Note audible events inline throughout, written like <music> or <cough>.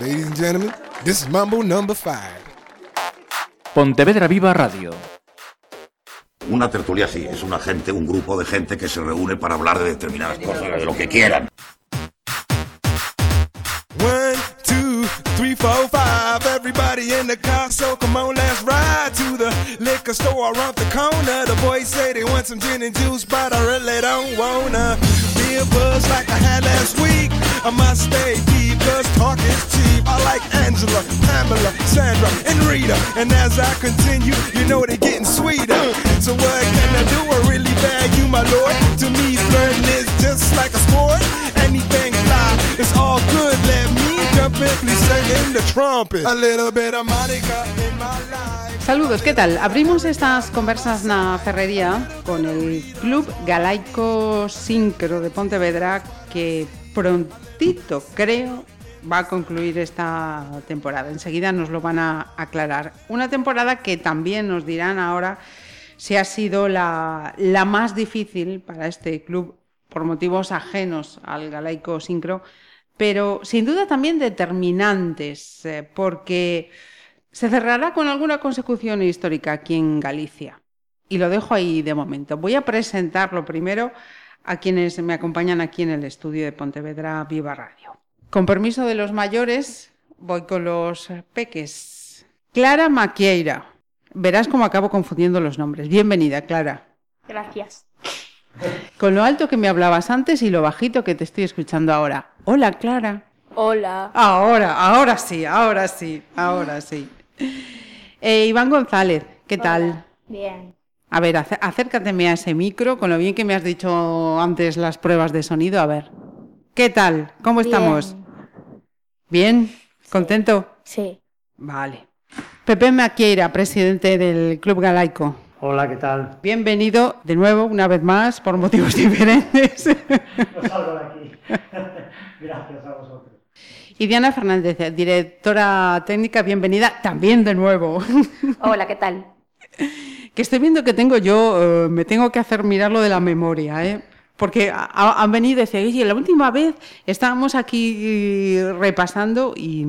Ladies and gentlemen, this is Mambo number five. Pontevedra Viva Radio. Una tertulia sí, es una gente, un grupo de gente que se reúne para hablar de determinadas cosas, de lo que quieran. One, two, three, four, five. Everybody in the car, so come on, let's ride to the liquor store around the corner. The boys say they want some gin and juice, but I really don't wanna be a buzz like I had last week. I must stay deep, cause talk is. I like Angela, Pamela, Sandra, and Rita. And as I continue, you know they're getting sweeter. So what can I do? I really bag you, my lord. To me, flirting is just like a sport. Anything fly, it's all good. Let me please sing the trumpet. A little bit of Monica in my life. Saludos, ¿qué tal? Abrimos estas conversas na ferrería con el Club Galaico Sincro de Pontevedra que prontito, creo, va a concluir esta temporada. Enseguida nos lo van a aclarar. Una temporada que también nos dirán ahora si ha sido la, la más difícil para este club por motivos ajenos al Galaico Sincro, pero sin duda también determinantes, eh, porque se cerrará con alguna consecución histórica aquí en Galicia. Y lo dejo ahí de momento. Voy a presentarlo primero a quienes me acompañan aquí en el estudio de Pontevedra Viva Radio. Con permiso de los mayores, voy con los peques. Clara Maquieira. Verás cómo acabo confundiendo los nombres. Bienvenida, Clara. Gracias. Con lo alto que me hablabas antes y lo bajito que te estoy escuchando ahora. Hola, Clara. Hola. Ahora, ahora sí, ahora sí, ahora sí. Eh, Iván González, ¿qué tal? Bien. A ver, acé- acércateme a ese micro, con lo bien que me has dicho antes las pruebas de sonido. A ver. ¿Qué tal? ¿Cómo estamos? ¿Bien? ¿Contento? Sí. Vale. Pepe Maquieira, presidente del Club Galaico. Hola, ¿qué tal? Bienvenido de nuevo, una vez más, por motivos <laughs> diferentes. No salgo de aquí. <laughs> Gracias a vosotros. Y Diana Fernández, directora técnica, bienvenida también de nuevo. Hola, ¿qué tal? <laughs> que estoy viendo que tengo yo, eh, me tengo que hacer mirar lo de la memoria, ¿eh? Porque ha- ha- han venido y decían, oye, la última vez estábamos aquí repasando y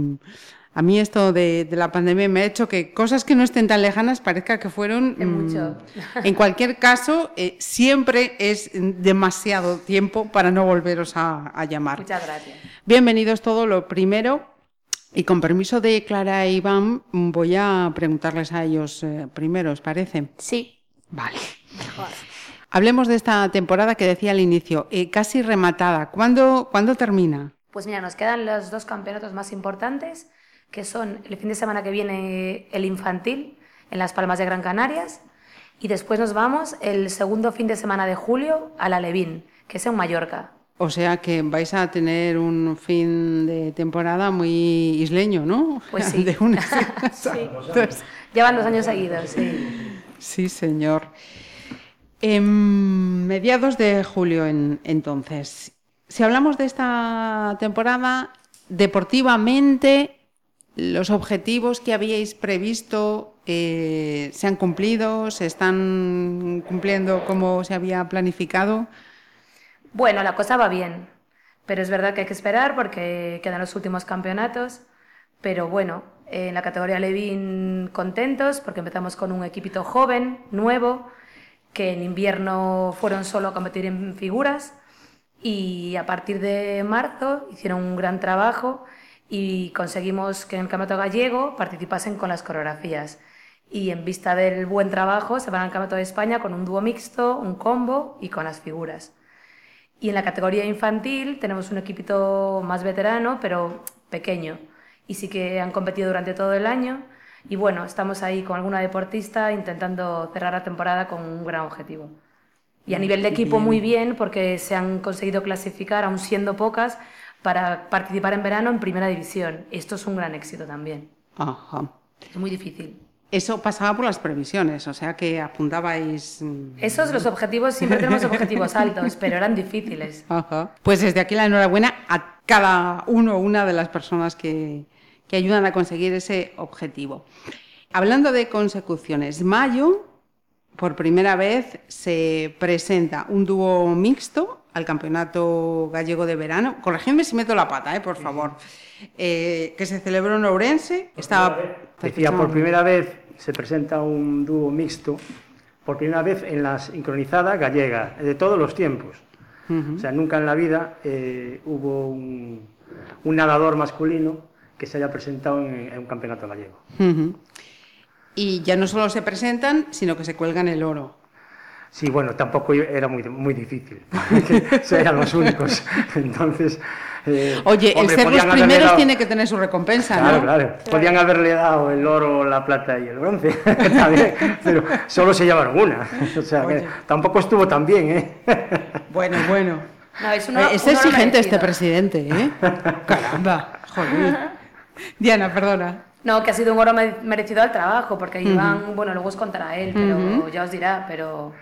a mí esto de, de la pandemia me ha hecho que cosas que no estén tan lejanas parezca que fueron... De mucho. mm, <laughs> En cualquier caso, eh, siempre es demasiado tiempo para no volveros a, a llamar. Muchas gracias. Bienvenidos todo lo primero. Y con permiso de Clara e Iván, voy a preguntarles a ellos eh, primero, ¿os parece? Sí. Vale. Mejor. Hablemos de esta temporada que decía al inicio, eh, casi rematada. ¿Cuándo, ¿Cuándo termina? Pues mira, nos quedan los dos campeonatos más importantes, que son el fin de semana que viene el infantil en Las Palmas de Gran Canarias y después nos vamos el segundo fin de semana de julio a la Levín, que es en Mallorca. O sea que vais a tener un fin de temporada muy isleño, ¿no? Pues sí. <laughs> De una- <laughs> Sí. Llevan dos años seguidos, sí. Sí, señor. En mediados de julio, en- entonces, si hablamos de esta temporada, deportivamente, los objetivos que habíais previsto eh, se han cumplido, se están cumpliendo como se había planificado. Bueno, la cosa va bien, pero es verdad que hay que esperar porque quedan los últimos campeonatos. Pero bueno, en la categoría Levin contentos porque empezamos con un equipito joven, nuevo, que en invierno fueron solo a competir en figuras y a partir de marzo hicieron un gran trabajo y conseguimos que en el campeonato gallego participasen con las coreografías. Y en vista del buen trabajo se van al campeonato de España con un dúo mixto, un combo y con las figuras. Y en la categoría infantil tenemos un equipito más veterano, pero pequeño. Y sí que han competido durante todo el año. Y bueno, estamos ahí con alguna deportista intentando cerrar la temporada con un gran objetivo. Y a nivel de equipo muy bien porque se han conseguido clasificar, aún siendo pocas, para participar en verano en primera división. Esto es un gran éxito también. Ajá. Es muy difícil. Eso pasaba por las previsiones, o sea que apuntabais. mm, Esos los objetivos, siempre tenemos <laughs> objetivos altos, pero eran difíciles. Ajá. Pues desde aquí la enhorabuena a cada uno o una de las personas que, que ayudan a conseguir ese objetivo. Hablando de consecuciones, mayo, por primera vez se presenta un dúo mixto al Campeonato Gallego de Verano. Corregidme si meto la pata, eh, por favor. Eh, que se celebró en Ourense. Estaba... Decía, por primera vez se presenta un dúo mixto, por primera vez en la sincronizada gallega, de todos los tiempos. O sea, nunca en la vida eh, hubo un, un nadador masculino que se haya presentado en, en un campeonato gallego. Ujú. Y ya no solo se presentan, sino que se cuelgan el oro. Sí, bueno, tampoco era muy, muy difícil, porque <laughs> eran los únicos. Entonces. eh, Oye, el hombre, ser los primeros dado- tiene que tener su recompensa, Claro, ¿no? claro. Podían haberle dado el oro, la plata y el bronce, <laughs> pero solo se llevaron una. O sea, que tampoco estuvo tan bien, ¿eh? Bueno, bueno. No, es una, Eh, es oro exigente este presidente, ¿eh? <laughs> Caramba, joder. <laughs> Diana, perdona. No, que ha sido un oro me- merecido al trabajo, porque Iván, bueno, luego os contará él, pero ya os dirá, pero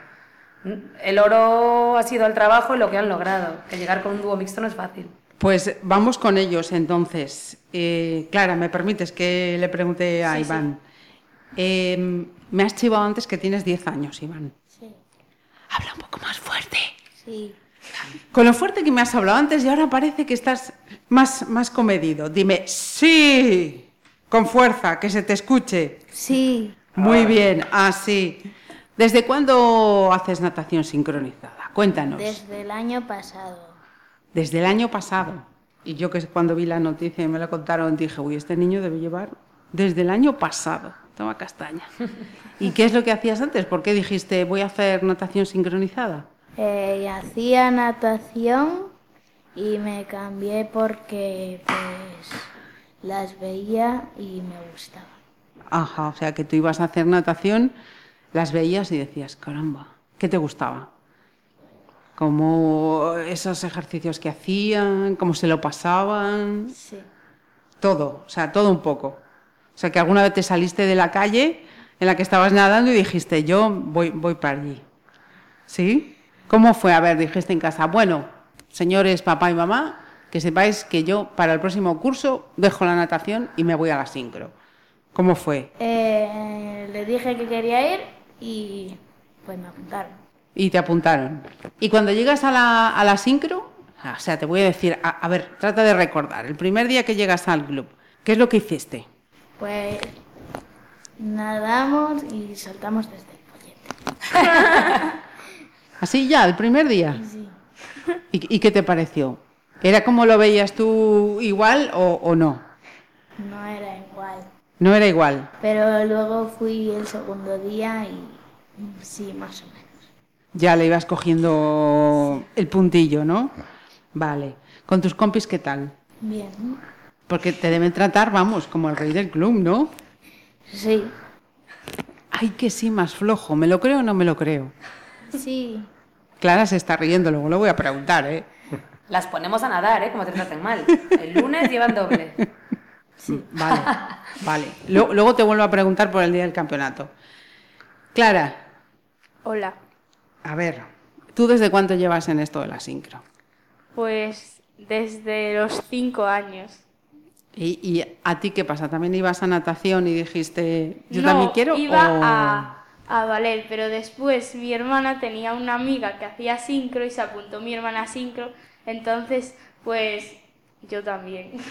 el oro ha sido al trabajo y lo que han logrado, que llegar con un dúo mixto no es fácil. Pues vamos con ellos entonces. Eh, Clara, ¿me permites que le pregunte a Sí, Iván? Eh, me has chivado antes que tienes 10 años, Iván. Sí, Habla un poco más fuerte. sí. Con lo fuerte que me has hablado antes y ahora parece que estás más, más comedido. Dime, sí, con fuerza, que se te escuche. Sí, Muy bien, así. ¿Desde cuándo haces natación sincronizada? Cuéntanos. desde el año pasado. Desde el año pasado. Y yo que cuando vi la noticia y me la contaron dije, uy, este niño debe llevar desde el año pasado. Toma castaña. ¿Y qué es lo que hacías antes? ¿Por qué dijiste voy a hacer natación sincronizada? Eh, hacía natación y me cambié porque pues las veía y me gustaban. Ajá, o sea que tú ibas a hacer natación, las veías y decías, caramba, ¿qué te gustaba? Como esos ejercicios que hacían, cómo se lo pasaban, Sí, todo, o sea, todo un poco. O sea que alguna vez te saliste de la calle en la que estabas nadando y dijiste, yo voy, voy para allí. ¿Sí? ¿Cómo fue? A ver, dijiste en casa, bueno, señores papá y mamá, que sepáis que yo para el próximo curso dejo la natación y me voy a la sincro. ¿Cómo fue? Eh, le dije que quería ir y pues me apuntaron. Y te apuntaron. Y cuando llegas a la, a la sincro, o sea, te voy a decir, a, a ver, trata de recordar, el primer día que llegas al club, ¿qué es lo que hiciste? Pues nadamos y saltamos desde el pollete. <laughs> Así ya, el primer día. Sí. ¿Y, y qué te pareció? ¿Era como lo veías tú igual o, o no? No era igual. No era igual. Pero luego fui el segundo día y sí, más o menos. Ya le ibas cogiendo el puntillo, ¿no? Vale. ¿Con tus compis qué tal? Bien. Porque te deben tratar, vamos, como el rey del club, ¿no? Sí. Ay, que sí, más flojo. ¿Me lo creo o no me lo creo? Sí. Clara se está riendo, luego lo voy a preguntar, ¿eh? Las ponemos a nadar, ¿eh? Como te traten mal. El lunes llevan doble. Vale, vale. Luego, luego te vuelvo a preguntar por el día del campeonato. Clara, Hola, a ver, ¿tú desde cuánto llevas en esto de la sincro? pues desde los cinco años. ¿Y, y a ti qué pasa? ¿También ibas a natación y dijiste, yo no, también quiero? iba o- a, a Valer, pero después mi hermana tenía una amiga que hacía sincro y se apuntó mi hermana a sincro, entonces pues yo también. <laughs>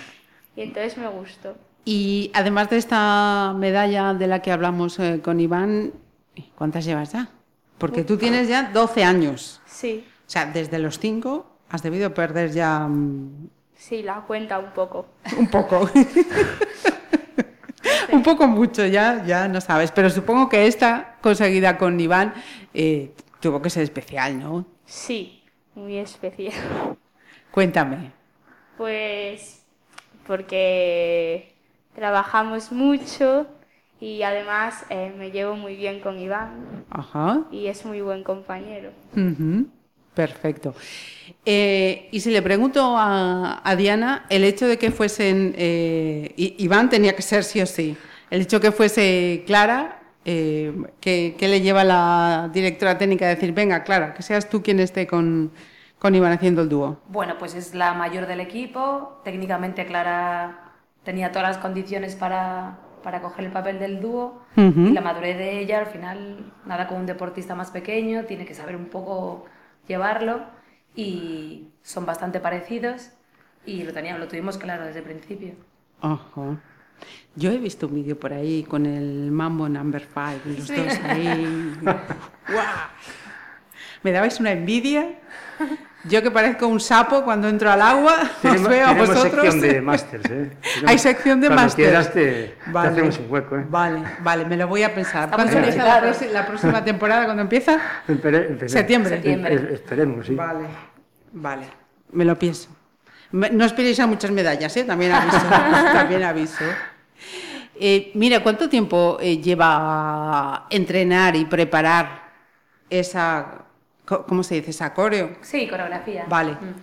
Y entonces me gustó. Y además de esta medalla de la que hablamos eh, con Iván, ¿cuántas llevas ya? Porque tú tienes ya 12 años. Sí, O sea, desde los 5 has debido perder ya mm, sí, la cuenta un poco. un poco. <laughs> <laughs> un poco mucho, ya, ya no sabes. Pero supongo que esta conseguida con Iván eh, tuvo que ser especial, ¿no? Sí, muy especial. Cuéntame. Pues porque trabajamos mucho y además eh, me llevo muy bien con Iván Ajá. y es muy buen compañero. Perfecto. Eh, y si le pregunto a, a Diana, el hecho de que fuesen, eh, Iván tenía que ser sí o sí, el hecho que fuese Clara, eh, ¿qué, qué le lleva a la directora técnica a decir, venga, Clara, que seas tú quien esté con, con Iván haciendo el dúo? Bueno, pues es la mayor del equipo. Técnicamente Clara tenía todas las condiciones para, para coger el papel del dúo. Y la madurez de ella, al final, nada como un deportista más pequeño, tiene que saber un poco llevarlo. y son bastante parecidos y lo, teníamos, lo tuvimos claro desde el principio. Ajá. Yo he visto un vídeo por ahí con el Mambo Number 5, los dos ahí. <laughs> ¡Guau! Me dabais una envidia. Yo que parezco un sapo cuando entro al agua, <laughs> os veo a tenemos vosotros. sección de másters, ¿eh? <laughs> Hay sección de Cuando máster. quieras te, te hacemos un hueco, ¿eh? Vale, vale, me lo voy a pensar. ¿Cuándo empieza la, proxi- la próxima <laughs> temporada? ¿Cuándo empieza? Espere- Septiembre. Septiembre. Es- Esperemos, sí. Vale, vale, me lo pienso. No esperéis a muchas medallas, ¿eh? También aviso. también aviso. Eh, mira, ¿cuánto tiempo eh, lleva entrenar y preparar esa, ¿cómo se dice? Esa coreo Sí, coreografía. Vale. Mm.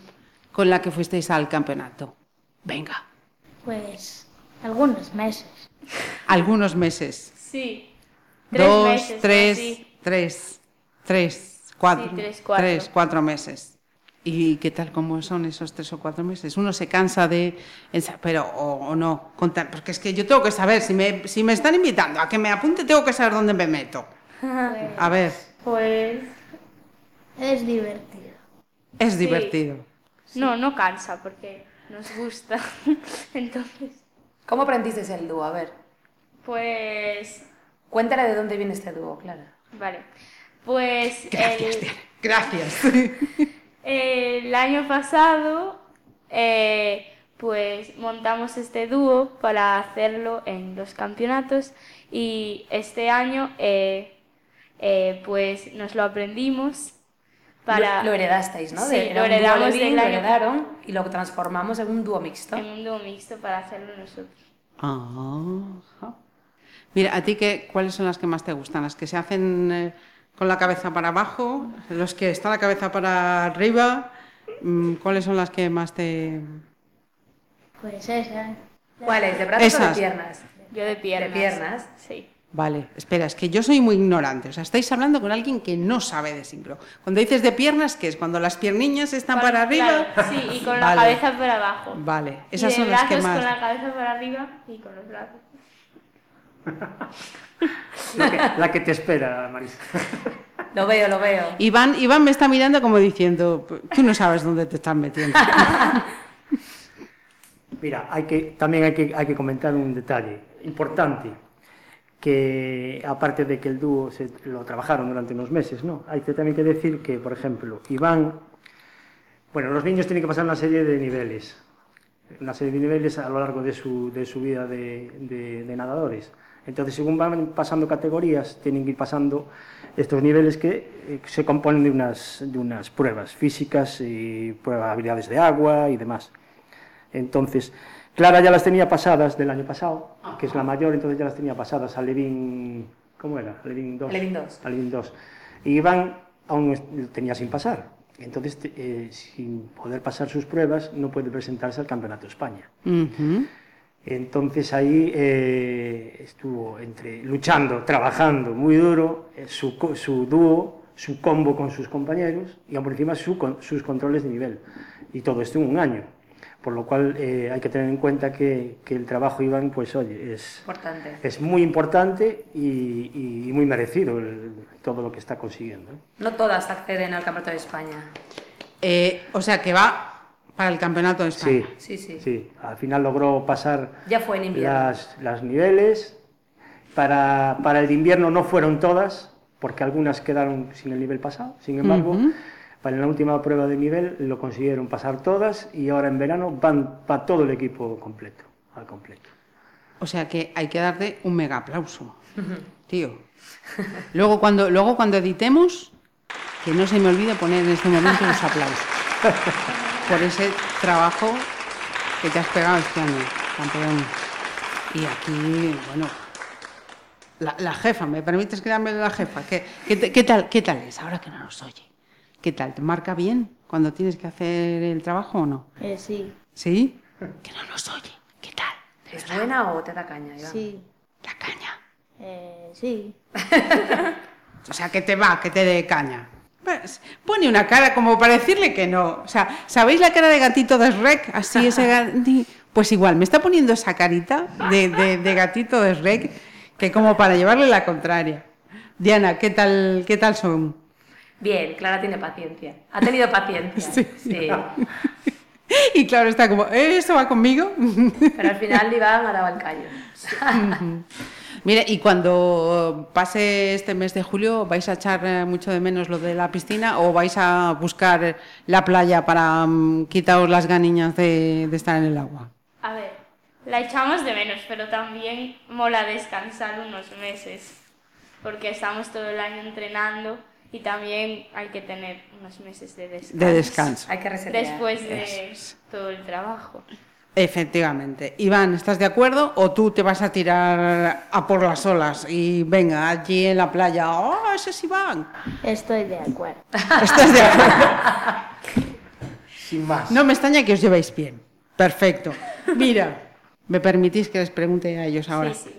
con la que fuisteis al campeonato. Venga, Pues algunos meses. <laughs> algunos meses. Sí. Tres Dos, meses, tres, Sí. tres, tres, cuatro, Sí, tres, cuatro. tres, cuatro meses. ¿Y qué tal cómo son esos tres o cuatro meses? Uno se cansa de... Pero, o, o no, contar, porque es que yo tengo que saber, si me, si me están invitando a que me apunte, tengo que saber dónde me meto. <laughs> A ver, Pues Es divertido. es divertido. no, no cansa porque nos gusta. <laughs> Entonces, ¿Cómo aprendiste el dúo? A ver, pues cuéntale de dónde viene este dúo, Clara. vale. Pues <laughs> Gracias, el, gracias. <laughs> el año pasado eh, pues montamos este dúo para hacerlo en los campeonatos y este año eh, eh, pues nos lo aprendimos para Lo, lo heredasteis, ¿no? Sí, De- lo heredamos Levin, del lo heredaron y lo transformamos en un dúo mixto. en un dúo mixto para hacerlo nosotros. Ajá. Mira, ¿a ti qué, cuáles son las que más te gustan? ¿Las que se hacen eh, con la cabeza para abajo? ¿Los que está la cabeza para arriba? Mm, ¿Cuáles son las que más te...? Pues esa. ¿Cuáles? ¿De brazos o Esas. de piernas? Yo de piernas. piernas? Sí. Vale, espera, es que yo soy muy ignorante. O sea, estáis hablando con alguien que no sabe de sincro. Cuando dices de piernas, ¿qué es? Cuando las pierniñas están para arriba. Claro, sí, y con <laughs> Vale. la cabeza para abajo. Vale, Y esas de son las que brazos más. con la cabeza para arriba y con los brazos. La que, la que te espera, Marisa. <laughs> Lo veo, lo veo. Iván, Iván me está mirando como diciendo, tú no sabes dónde te estás metiendo. <laughs> Mira, hay que, también hay que, hay que comentar un detalle importante, que aparte de que el dúo se, lo trabajaron durante unos meses, ¿no? Hay que también que decir que, por ejemplo, Iván, bueno, los niños tienen que pasar una serie de niveles, una serie de niveles a lo largo de su, de su vida de, de- de nadadores. Entonces, según van pasando categorías, tienen que ir pasando estos niveles que eh, se componen de unas, de unas pruebas físicas y pruebas de habilidades de agua y demás. Entonces, Clara ya las tenía pasadas del año pasado, que es la mayor, entonces ya las tenía pasadas a Levin, ¿cómo era? A Levin 2. Levin dos. A Levin 2. Y Iván aún tenía sin pasar. Entonces, eh, sin poder pasar sus pruebas, no puede presentarse al Campeonato de España. Entonces ahí eh, estuvo entre luchando, trabajando muy duro, eh, su, su dúo, su combo con sus compañeros y por encima su con- sus controles de nivel. Y todo esto en un año. Por lo cual eh, hay que tener en cuenta que, que el trabajo Iván, pues oye, es, Importante. es muy importante y, y muy merecido el- todo lo que está consiguiendo. No todas acceden al Campeonato de España. Eh, o sea, que va para el campeonato de España. Sí, Sí, sí. sí. Al final logró pasar Ya fue en invierno. las, las niveles. Para, para el de invierno no fueron todas, porque algunas quedaron sin el nivel pasado. Sin embargo, Ujú. Para la última prueba de nivel lo consiguieron pasar todas y ahora en verano van para todo el equipo completo, al completo. O sea que hay que darte un mega aplauso, tío. Luego cuando, luego cuando editemos, que no se me olvide poner en este momento los aplausos. Por ese trabajo que te has pegado este año, campeón. Y aquí, bueno, la, la jefa, ¿me permites que llame la jefa? ¿Qué, qué tal, ¿Qué tal es ahora que no nos oye? ¿Qué tal? ¿Te marca bien cuando tienes que hacer el trabajo o no? Eh, sí, ¿Sí? <laughs> Que no nos oye. ¿Qué tal? ¿Es buena o te da caña, Iván? sí, La caña. eh, sí. <laughs> O sea, que te va, que te dé caña. Pues, pone una cara como para decirle que no. O sea, ¿sabéis la cara de gatito de Shrek? Así ese <laughs> gati- Pues igual, me está poniendo esa carita de, de- de gatito de Shrek que como para llevarle la contraria. Diana, ¿qué tal, qué tal son? Bien, Clara tiene paciencia. Ha tenido paciencia. <laughs> Sí. sí. Y claro, está como, ¿eh, ¿esto va conmigo? Pero al final Iván ha dado el callo. Mire, y cuando pase este mes de julio, ¿vais a echar eh, mucho de menos lo de la piscina o vais a buscar la playa para mm, quitaros las ganiñas de, de estar en el agua? A ver, la echamos de menos, pero también mola descansar unos meses, porque estamos todo el año entrenando y también hay que tener unos meses de descanso. De descanso. Hay que resetear. Después de todo el trabajo. Efectivamente. Iván, ¿estás de acuerdo? ¿O tú te vas a tirar a por las olas y venga, allí en la playa, ¡oh, ese es Iván! Estoy de acuerdo. <laughs> ¿Estás de acuerdo? <laughs> Sin más. No me extraña que os llevéis bien. Perfecto. Mira, ¿me permitís que les pregunte a ellos ahora? Sí, sí.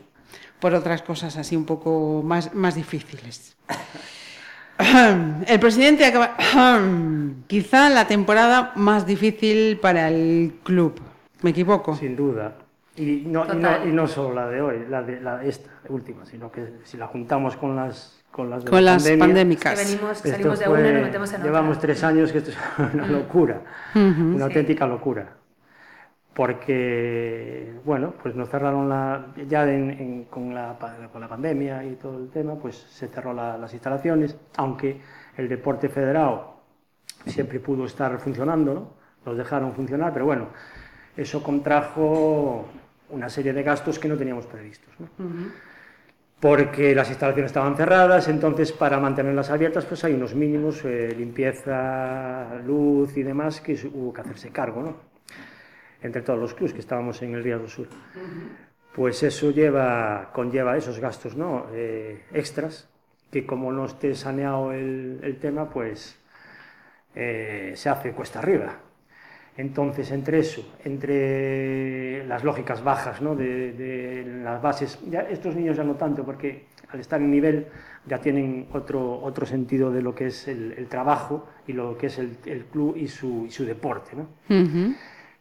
Por otras cosas así un poco más, más difíciles. <coughs> El presidente acaba... <coughs> Quizá la temporada más difícil para el club. ¿Me equivoco? Sin duda. Y no, y no, Total. y no solo la de hoy, la de la, esta última, sino que si la juntamos con las con las, de Con la las pandemia, pandémicas. Que venimos, salimos de fue- una y nos metemos en Llevamos otra. tres años que esto es <laughs> una locura, una auténtica locura. Porque, bueno, pues nos cerraron la, ya en- en- con, la, con la pandemia y todo el tema, pues se cerró la- las instalaciones, aunque el deporte federado siempre pudo estar funcionando, ¿no? Nos dejaron funcionar, pero bueno, eso contrajo una serie de gastos que no teníamos previstos, ¿no? Porque las instalaciones estaban cerradas, entonces para mantenerlas abiertas pues hay unos mínimos, eh, limpieza, luz y demás, que hubo que hacerse cargo, ¿no? Entre todos los clubs que estábamos en el Río del Sur. Pues eso lleva, conlleva esos gastos, ¿no? Eh, extras, que como no esté saneado el, el tema, pues eh, se hace cuesta arriba. Entonces, entre eso, entre las lógicas bajas ¿no? de, de las bases, ya estos niños ya no tanto, porque al estar en nivel ya tienen otro, otro sentido de lo que es el, el trabajo y lo que es el, el club y su, y su deporte. ¿no?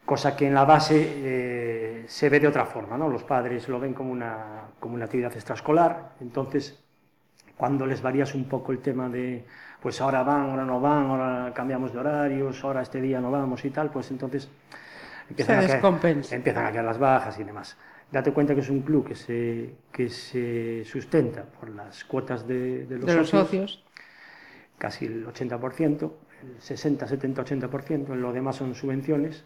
Cosa que en la base eh, se ve de otra forma, ¿no? Los padres lo ven como una, como una actividad extraescolar, entonces cuando les varías un poco el tema de, pues ahora van, ahora no van, ahora cambiamos de horarios, ahora este día no vamos y tal, pues entonces empiezan, Se a, caer, descompensa. empiezan a caer las bajas y demás. Date cuenta que es un club que se, que se sustenta por las cuotas de, de los De los socios, socios. casi el 80%, el 60, 70, 80%, lo demás son subvenciones,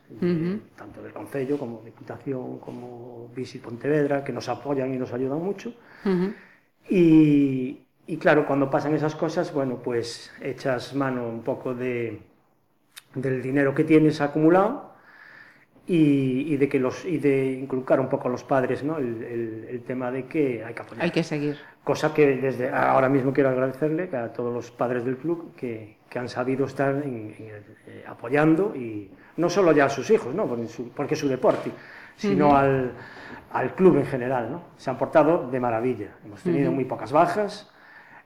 tanto del Concello como Diputación, como Visit Pontevedra, que nos apoyan y nos ayudan mucho. Y, y claro, cuando pasan esas cosas, bueno, pues echas mano un poco de, del dinero que tienes acumulado y, y de que los y de inculcar un poco a los padres ¿no? el, el- el tema de que hay que apoyar. Hay que seguir. Cosa que desde ahora mismo quiero agradecerle a todos los padres del club que, que han sabido estar en- eh, apoyando y no solo ya a sus hijos, ¿no? porque, su, porque su deporte, sino al, al club en general. ¿no? Se han portado de maravilla. Hemos tenido muy pocas bajas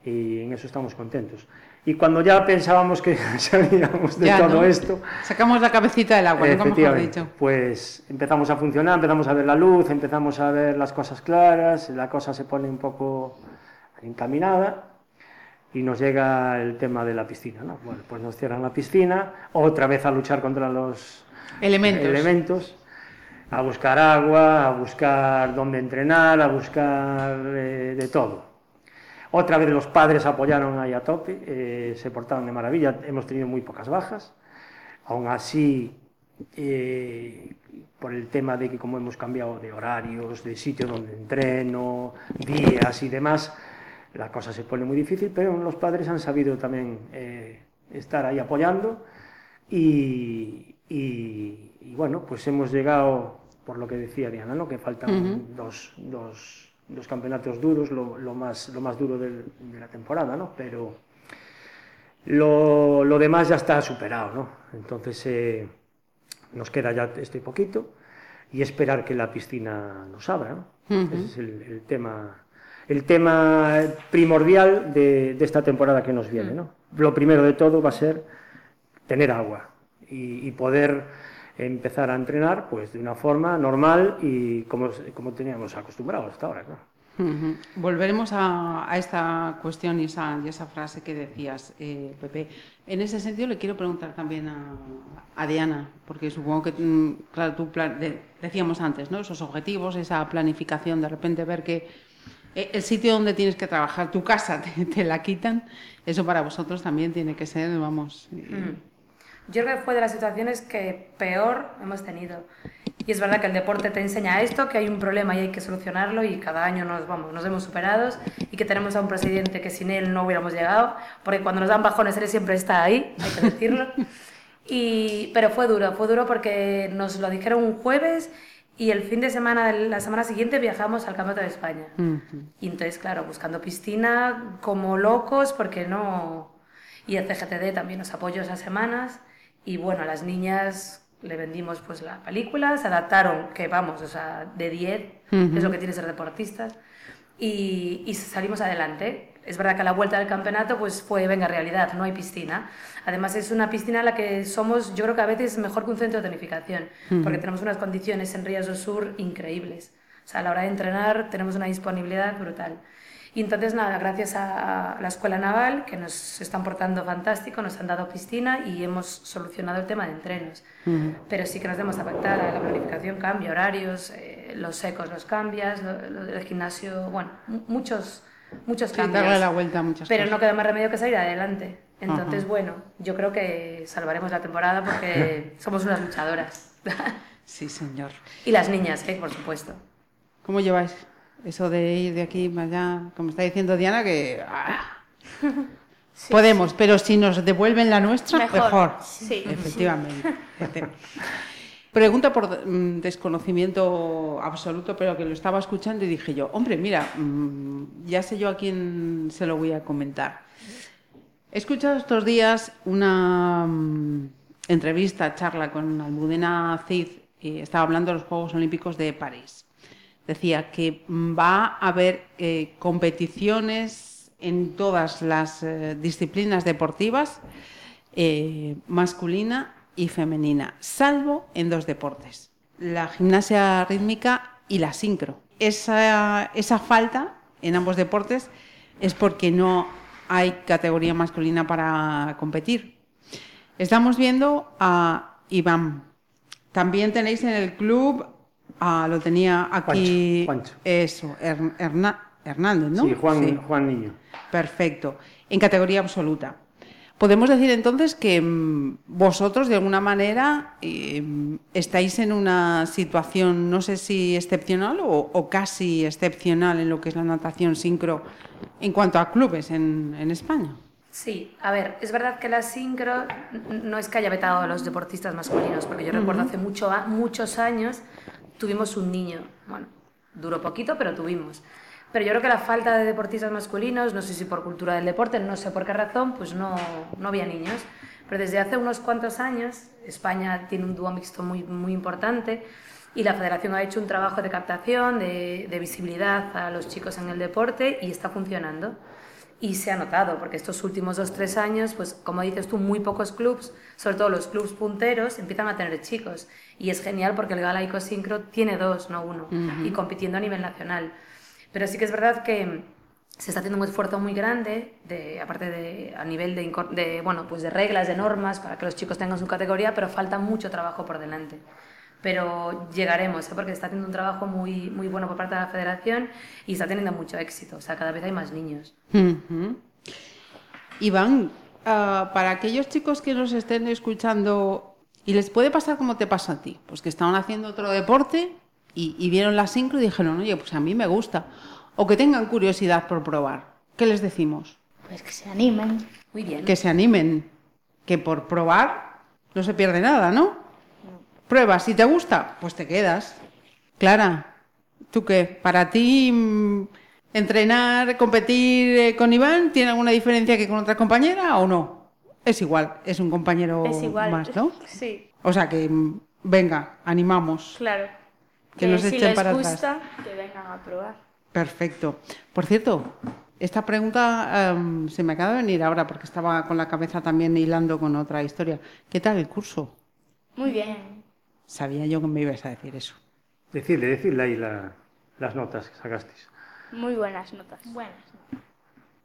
y en eso estamos contentos. Y cuando ya pensábamos que <laughs> sabíamos de Ya, todo ¿no? esto, Sacamos la cabecita del agua, mejor Efectivamente. dicho. Pues empezamos a funcionar, empezamos a ver la luz, empezamos a ver las cosas claras, la cosa se pone un poco encaminada y nos llega el tema de la piscina. ¿no? Bueno, pues nos cierran la piscina, otra vez a luchar contra los Elementos. elementos, a buscar agua, a buscar dónde entrenar, a buscar eh, de todo. Otra vez los padres apoyaron ahí a tope, eh, se portaron de maravilla, hemos tenido muy pocas bajas. Aún así, eh, por el tema de que como hemos cambiado de horarios, de sitio donde entreno, días y demás, la cosa se pone muy difícil, pero los padres han sabido también eh, estar ahí apoyando y, y- y, bueno, pues hemos llegado, por lo que decía Diana, ¿no? que faltan dos, dos- dos campeonatos duros, lo, lo más, lo más duro del- de la temporada, ¿no? pero lo, lo demás ya está superado, ¿no? Entonces eh, nos queda ya este poquito y esperar que la piscina nos abra, ¿no? Ese es el, el tema, el tema primordial de, de esta temporada que nos viene, ¿no? Lo primero de todo va a ser tener agua y, y poder empezar a entrenar pues de una forma normal y como, como teníamos acostumbrados hasta ahora, ¿no? Ujú. Volveremos a, a esta cuestión y esa, y esa frase que decías, eh, Pepe. En ese sentido le quiero preguntar también a, a Diana, porque supongo que, mm, claro, tú plan- de- decíamos antes, ¿no? Esos objetivos, esa planificación, de repente ver que eh, el sitio donde tienes que trabajar, tu casa, <laughs> te, te la quitan, eso para vosotros también tiene que ser, vamos, eh. Yo creo que fue de las situaciones que peor hemos tenido. Y es verdad que el deporte te enseña esto, que hay un problema y hay que solucionarlo y cada año nos vamos, nos vemos superados y que tenemos a un presidente que sin él no hubiéramos llegado, porque cuando nos dan bajones él siempre está ahí, hay que decirlo. <laughs> Y, pero fue duro, fue duro porque nos lo dijeron un jueves y el fin de semana, la semana siguiente viajamos al Campeonato de España. Y entonces, claro, buscando piscina como locos porque no... Y el CGTD también nos apoyó esas semanas. Y bueno, a las niñas le vendimos pues la película, se adaptaron, que vamos, o sea, de 10, Ujú. es lo que tiene ser deportistas. Y, y salimos adelante. Es verdad que a la vuelta del campeonato pues fue, venga, realidad, no hay piscina. Además es una piscina en la que somos, yo creo que a veces mejor que un centro de tonificación, porque tenemos unas condiciones en Rías del Sur increíbles. O sea, a la hora de entrenar tenemos una disponibilidad brutal. Y entonces, nada, gracias a la Escuela Naval, que nos están portando fantástico, nos han dado piscina y hemos solucionado el tema de entrenos. Pero sí que nos debemos adaptar a la planificación, cambia horarios, eh, los secos los cambias, lo, lo del gimnasio, bueno, mu- muchos, muchos sí, cambios. darle la vuelta a muchas Pero cosas. no queda más remedio que salir adelante. Entonces, Ajá. bueno, yo creo que salvaremos la temporada porque <laughs> somos unas luchadoras. Sí, señor. y las niñas, ¿eh? por supuesto. ¿Cómo lleváis eso de ir de aquí para allá? Como está diciendo Diana, que ah, <laughs> podemos, pero si nos devuelven la nuestra, mejor. Mejor, sí. Efectivamente. Este. Pregunta por mm, desconocimiento absoluto, pero que lo estaba escuchando y dije yo, hombre, mira, mm, ya sé yo a quién se lo voy a comentar. He escuchado estos días una mm, entrevista, charla con Almudena Cid, y estaba hablando de los Juegos Olímpicos de París. Decía que va a haber eh, competiciones en todas las eh, disciplinas deportivas, eh, masculina y femenina, salvo en dos deportes, la gimnasia rítmica y la sincro. Esa, esa falta en ambos deportes es porque no hay categoría masculina para competir. Estamos viendo a Iván. También tenéis en el club, ah, lo tenía aquí, Juancho, Juancho. eso, Hernández, ¿no? Sí, Juan, Sí. Juan Niño. Perfecto. En categoría absoluta. Podemos decir entonces que mm, vosotros, de alguna manera, eh, estáis en una situación, no sé si excepcional o, o casi excepcional en lo que es la natación sincro en cuanto a clubes en, en España. Sí, a ver, es verdad que la sincro no es que haya vetado a los deportistas masculinos, porque yo recuerdo hace mucho, muchos años tuvimos un niño, bueno, duró poquito, pero tuvimos. Pero yo creo que la falta de deportistas masculinos, no sé si por cultura del deporte, no sé por qué razón, pues no, no había niños. Pero desde hace unos cuantos años, España tiene un dúo mixto muy, muy importante y la federación ha hecho un trabajo de captación, de, de visibilidad a los chicos en el deporte y está funcionando. Y se ha notado, porque estos últimos dos, tres años, pues como dices tú, muy pocos clubs, sobre todo los clubs punteros, empiezan a tener chicos. Y es genial porque el Galaico Sincro tiene dos, no uno, y compitiendo a nivel nacional. Pero sí que es verdad que se está haciendo un esfuerzo muy grande, de, aparte de, a nivel de, de, bueno, pues de reglas, de normas, para que los chicos tengan su categoría, pero falta mucho trabajo por delante. Pero llegaremos, ¿eh? porque está haciendo un trabajo muy, muy bueno por parte de la federación y está teniendo mucho éxito. O sea, cada vez hay más niños. Ujú. Iván, ah, para aquellos chicos que nos estén escuchando, y les puede pasar como te pasa a ti, pues que estaban haciendo otro deporte y, y vieron la sincro y dijeron, oye, pues a mí me gusta, o que tengan curiosidad por probar, ¿qué les decimos? Pues que se animen. Muy bien. Que se animen, que por probar no se pierde nada, ¿no? Pruebas, si te gusta, pues te quedas. Clara, ¿tú qué? ¿Para ti mm, entrenar, competir eh, con Iván tiene alguna diferencia que con otra compañera o no? Es igual, es un compañero Es igual. más, ¿no? Sí, O sea que, mm, venga, animamos. claro. Que nos si echen les para gusta, atrás. que vengan a probar. Perfecto. Por cierto, esta pregunta em, se me acaba de venir ahora porque estaba con la cabeza también hilando con otra historia. ¿Qué tal el curso? Muy bien. Sabía yo que me ibas a decir eso. Decidle, decidle ahí la- las notas que sacasteis. Muy buenas notas. Buenas.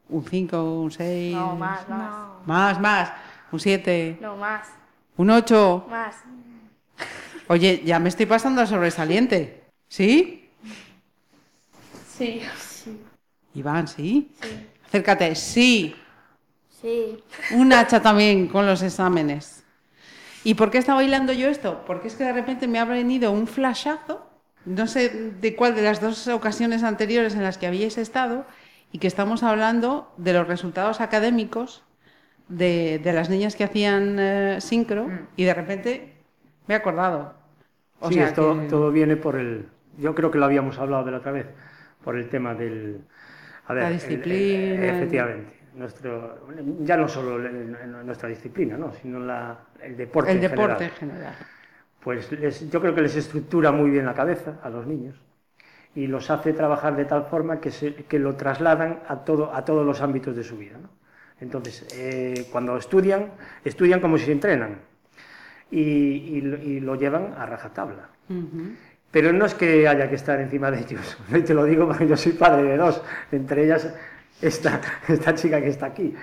Un 5, un 6. No, más, más. No. Más, más. Un 7. No, más. Un 8. Más. Oye, ya me estoy pasando al sobresaliente. ¿Sí? Sí. Iván, ¿sí? Acércate. Sí. Sí. Un hacha también con los exámenes. ¿Y por qué estaba bailando yo esto? Porque es que de repente me ha venido un flashazo, no sé de cuál de las dos ocasiones anteriores en las que habíais estado, y que estamos hablando de los resultados académicos de, de las niñas que hacían eh, sincro, y de repente me he acordado. O sí, sea esto, que- todo viene por el... Yo creo que lo habíamos hablado de la otra vez, por el tema del... A La el- el- disciplina, el- efectivamente. Nuestro, ya no solo el- nuestra disciplina, ¿no? sino la, el deporte el en deporte en general. general. Pues les- yo creo que les estructura muy bien la cabeza a los niños y los hace trabajar de tal forma que, se- que lo trasladan a, todo, a todos los ámbitos de su vida. ¿no? Entonces, eh, cuando estudian, estudian como si entrenan y, y lo- y lo llevan a rajatabla. Ujú. Pero no es que haya que estar encima de ellos, <laughs> te lo digo porque yo soy padre de dos, entre ellas esta, esta chica que está aquí.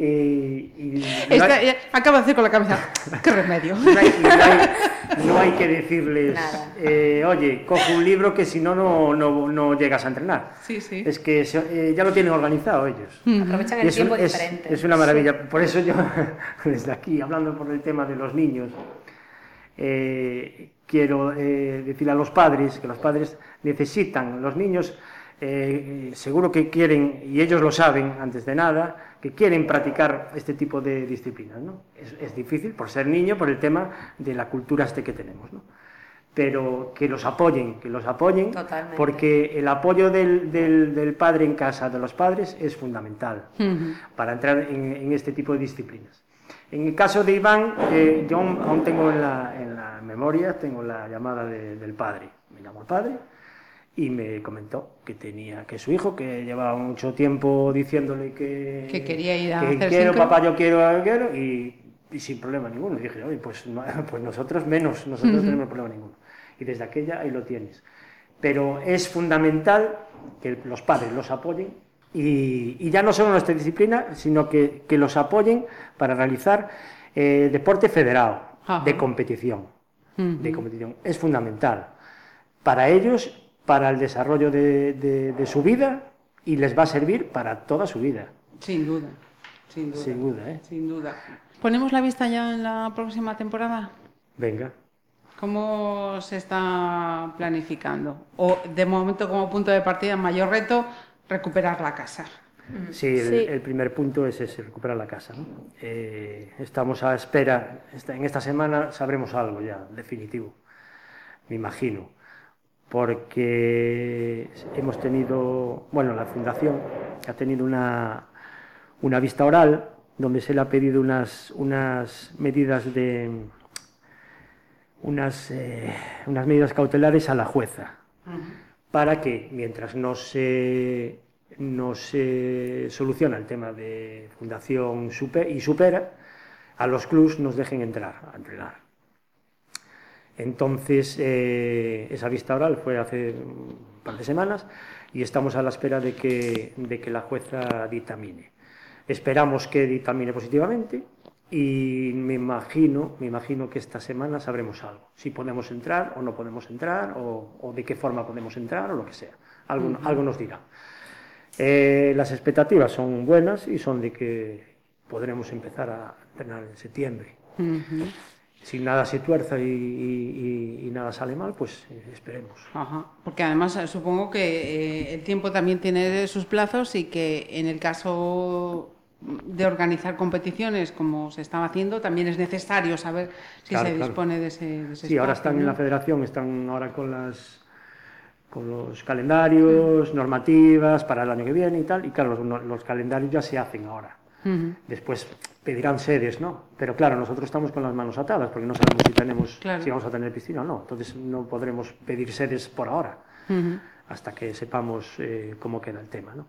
Y, y no Esta- hay- eh, acabo de hacer con la cabeza. <laughs> ¿Qué remedio? no hay, no hay- no hay que decirles, eh, oye, coge un libro que si no, no, no, no llegas a entrenar. Sí, sí. Es que se- eh, ya lo tienen organizado ellos. Aprovechan el es, tiempo un- diferente. es una maravilla. Por eso yo, <laughs> desde aquí, hablando por el tema de los niños, eh, quiero eh, decir a los padres que los padres necesitan, los niños eh, seguro que quieren, y ellos lo saben antes de nada, que quieren practicar este tipo de disciplinas. ¿no? Es, es difícil por ser niño, por el tema de la cultura este que tenemos. ¿no? Pero que los apoyen, que los apoyen, Totalmente. porque el apoyo del, del- del padre en casa, de los padres, es fundamental Ujú. para entrar en, en este tipo de disciplinas. En el caso de Iván, eh, yo aún, aún tengo en la, en la memoria, tengo la llamada de- del padre. Me llamó el padre y me comentó que tenía que su hijo, que llevaba mucho tiempo diciéndole que, Que quería ir a que hacer quiero, papá, yo quiero, quiero, y, y sin problema ninguno. Y dije, oye, pues, no- <laughs> pues nosotros menos, nosotros no tenemos problema ninguno. Y desde aquella ahí lo tienes. Pero es fundamental que los padres los apoyen y, y ya no solo nuestra disciplina, sino que, que los apoyen para realizar eh, deporte federado, Ajá. de competición. Ujú. De competición. Es fundamental para ellos, para el desarrollo de, de- de su vida y les va a servir para toda su vida, Sin duda. Sin duda. sin duda. ¿eh? Sin duda. ¿Ponemos la vista ya en la próxima temporada? Venga. ¿Cómo se está planificando? O de momento como punto de partida, mayor reto, recuperar la casa. Sí, el, Sí. el primer punto es ese, recuperar la casa. ¿no? Eh, estamos a espera, en esta semana sabremos algo ya, definitivo, me imagino, porque hemos tenido, bueno, la fundación ha tenido una, una vista oral donde se le ha pedido unas, unas medidas de unas, eh, unas medidas cautelares a la jueza para que mientras no se, no se soluciona el tema de Fundación y Supera, a los clubs nos dejen entrar a entrenar. Entonces, eh, esa vista oral fue hace un par de semanas y estamos a la espera de que, de que la jueza dictamine. Esperamos que dictamine positivamente y me imagino, me imagino que esta semana sabremos algo. Si podemos entrar o no podemos entrar o, o de qué forma podemos entrar o lo que sea. Algo, algo nos dirá. Eh, las expectativas son buenas y son de que podremos empezar a entrenar en septiembre. Si nada se tuerza y, y- y- y nada sale mal, pues eh, esperemos. Ajá. Porque además eh, supongo que eh, el tiempo también tiene sus plazos y que en el caso de organizar competiciones como se estaba haciendo, también es necesario saber si Claro, se claro. dispone de ese, de ese Sí, ahora están en la federación, están ahora con las con los calendarios, normativas para el año que viene y tal, y claro, los, los calendarios ya se hacen ahora. Después pedirán sedes, ¿no? Pero claro, nosotros estamos con las manos atadas porque no sabemos si tenemos Claro. si vamos a tener piscina o no. Entonces no podremos pedir sedes por ahora Ujú. hasta que sepamos eh, cómo queda el tema, ¿no?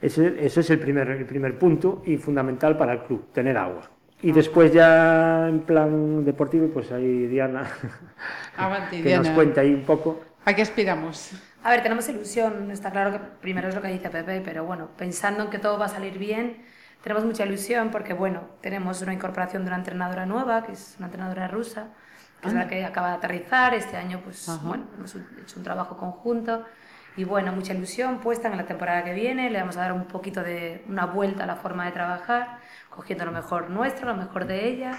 Ese, ese es el primer, el primer punto y fundamental para el club, tener agua. Y después ya en plan deportivo, pues ahí Diana, <laughs> Avanti, <laughs> que nos Diana. cuenta ahí un poco. ¿A qué aspiramos? A ver, tenemos ilusión, está claro que primero es lo que dice Pepe, pero bueno, pensando en que todo va a salir bien, tenemos mucha ilusión porque, bueno, tenemos una incorporación de una entrenadora nueva, que es una entrenadora rusa, que es la que acaba de aterrizar, este año pues, Ajá. bueno, hemos hecho un trabajo conjunto y bueno, mucha ilusión puesta en la temporada que viene, le vamos a dar un poquito de una vuelta a la forma de trabajar, cogiendo lo mejor nuestro, lo mejor de ella.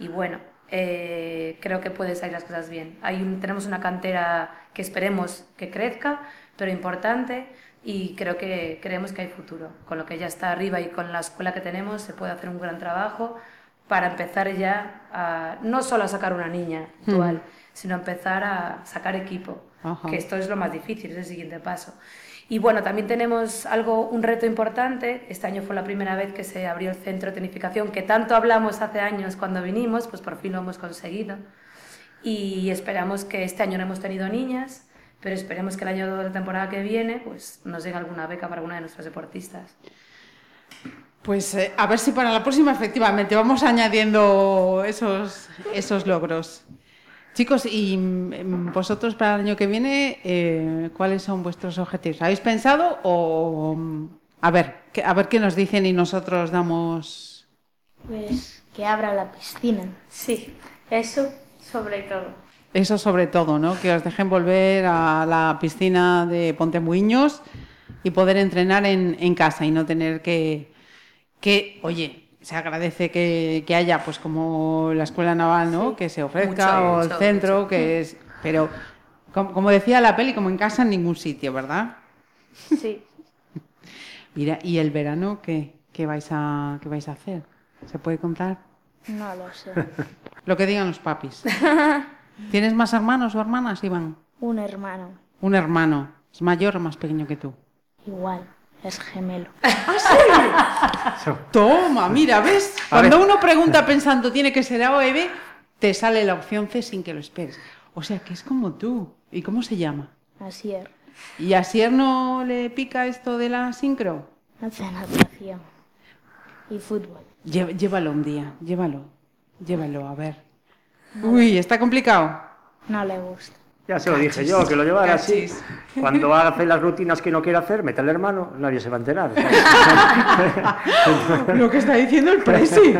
Y bueno, eh, creo que puede salir las cosas bien. Hay un- tenemos una cantera que esperemos que crezca, pero importante y creo que creemos que hay futuro. Con lo que ya está arriba y con la escuela que tenemos se puede hacer un gran trabajo para empezar ya a, no solo a sacar una niña actual, sino empezar a sacar equipo, Ajá. que esto es lo más difícil, es el siguiente paso. Y bueno, también tenemos algo, un reto importante. Este año fue la primera vez que se abrió el centro de tecnificación, que tanto hablamos hace años cuando vinimos, pues por fin lo hemos conseguido. Y esperamos que este año no hemos tenido niñas, pero esperemos que el año de la temporada que viene pues nos den alguna beca para alguna de nuestras deportistas. Pues eh, a ver si para la próxima efectivamente vamos añadiendo esos, esos logros. Chicos, y mm, vosotros para el año que viene, eh, ¿cuáles son vuestros objetivos? ¿Habéis pensado o mm, a ver, que- a ver qué nos dicen y nosotros damos Pues que abra la piscina. Sí, eso sobre todo. Eso sobre todo, ¿no? Que os dejen volver a la piscina de Pontemuiños y poder entrenar en, en casa y no tener que, que oye, se agradece que, que haya, pues como la escuela naval, ¿no? Que se ofrezca Mucho, o el mucho, centro, mucho. que es, pero como, como decía la peli, como en casa en ningún sitio, ¿verdad? Sí. <laughs> Mira, ¿y el verano qué, qué vais a qué vais a hacer? ¿Se puede contar? No lo sé. <laughs> Lo que digan los papis. <laughs> ¿Tienes más hermanos o hermanas, Iván? Un hermano. Un hermano. ¿Es mayor o más pequeño que tú? Igual. Es gemelo. <laughs> Toma, mira, ¿ves? Cuando uno pregunta pensando tiene que ser A o B, te sale la opción C sin que lo esperes. O sea, que es como tú. ¿Y cómo se llama? Así es. ¿Y a Sier no le pica esto de la sincro? Hace natación. Y fútbol. Llévalo un día, llévalo. Llévalo, a ver. Uy, está complicado. No le gusta. Ya se lo dije yo, que lo llevara así. Cuando hace las rutinas que no quiere hacer, mete al hermano, nadie se va a enterar. <laughs> Lo que está diciendo el presi. <laughs>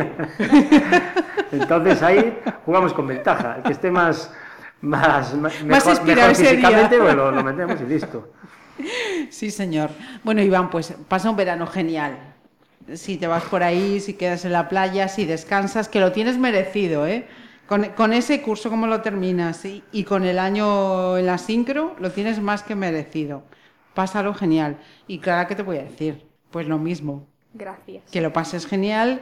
Entonces ahí jugamos con ventaja. El que esté más, más, Más mejor, inspirado mejor ese día. físicamente, pues lo, lo metemos y listo. Sí, señor. Bueno, Iván, pues pasa un verano genial. Si te vas por ahí, si quedas en la playa, si descansas, que lo tienes merecido, ¿eh? Con, con ese curso, ¿cómo lo terminas? Y, y con el año en la sincro, lo tienes más que merecido. Pásalo genial. Y Clara, ¿qué te voy a decir? Pues lo mismo. Gracias. Que lo pases genial,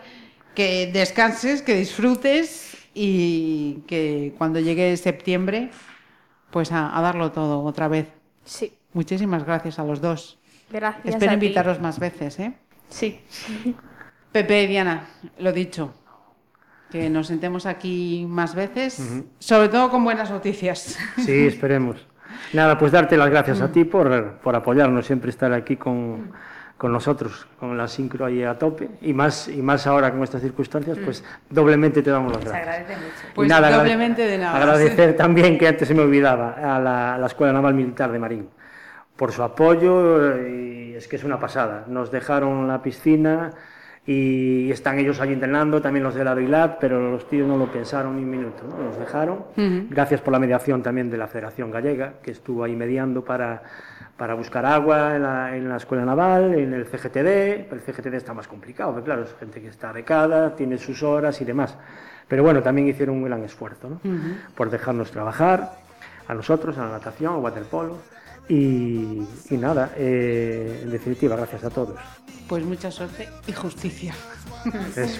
que descanses, que disfrutes y que cuando llegue septiembre, pues a, a darlo todo otra vez. Sí. Muchísimas gracias a los dos. Gracias. Espero a ti. invitaros más veces, ¿eh? Sí. Pepe y Diana, lo dicho, que nos sentemos aquí más veces, sobre todo con buenas noticias. Sí, esperemos. Nada, pues darte las gracias a ti por, por apoyarnos, siempre estar aquí con, con nosotros, con la sincro ahí a tope. Y más, y más ahora con estas circunstancias, pues doblemente te damos las Se gracias. agradece mucho. Y Pues agrade- doblemente de nada. Agradecer también, que antes se me olvidaba, a la, a la Escuela Naval Militar de Marín por su apoyo y es que es una pasada. Nos dejaron la piscina y están ellos allí entrenando, también los del Aroilat, pero los tíos no lo pensaron ni un minuto, ¿no? nos dejaron. Gracias por la mediación también de la Federación Gallega, que estuvo ahí mediando para, para buscar agua en la, en la Escuela Naval, en el CGTD. El CGTD está más complicado, porque claro, es gente que está becada, tiene sus horas y demás. Pero bueno, también hicieron un gran esfuerzo ¿no? por dejarnos trabajar, a nosotros, a la natación, a waterpolo. Y, y nada, eh, en definitiva, gracias a todos. Pues mucha suerte y justicia. Eso.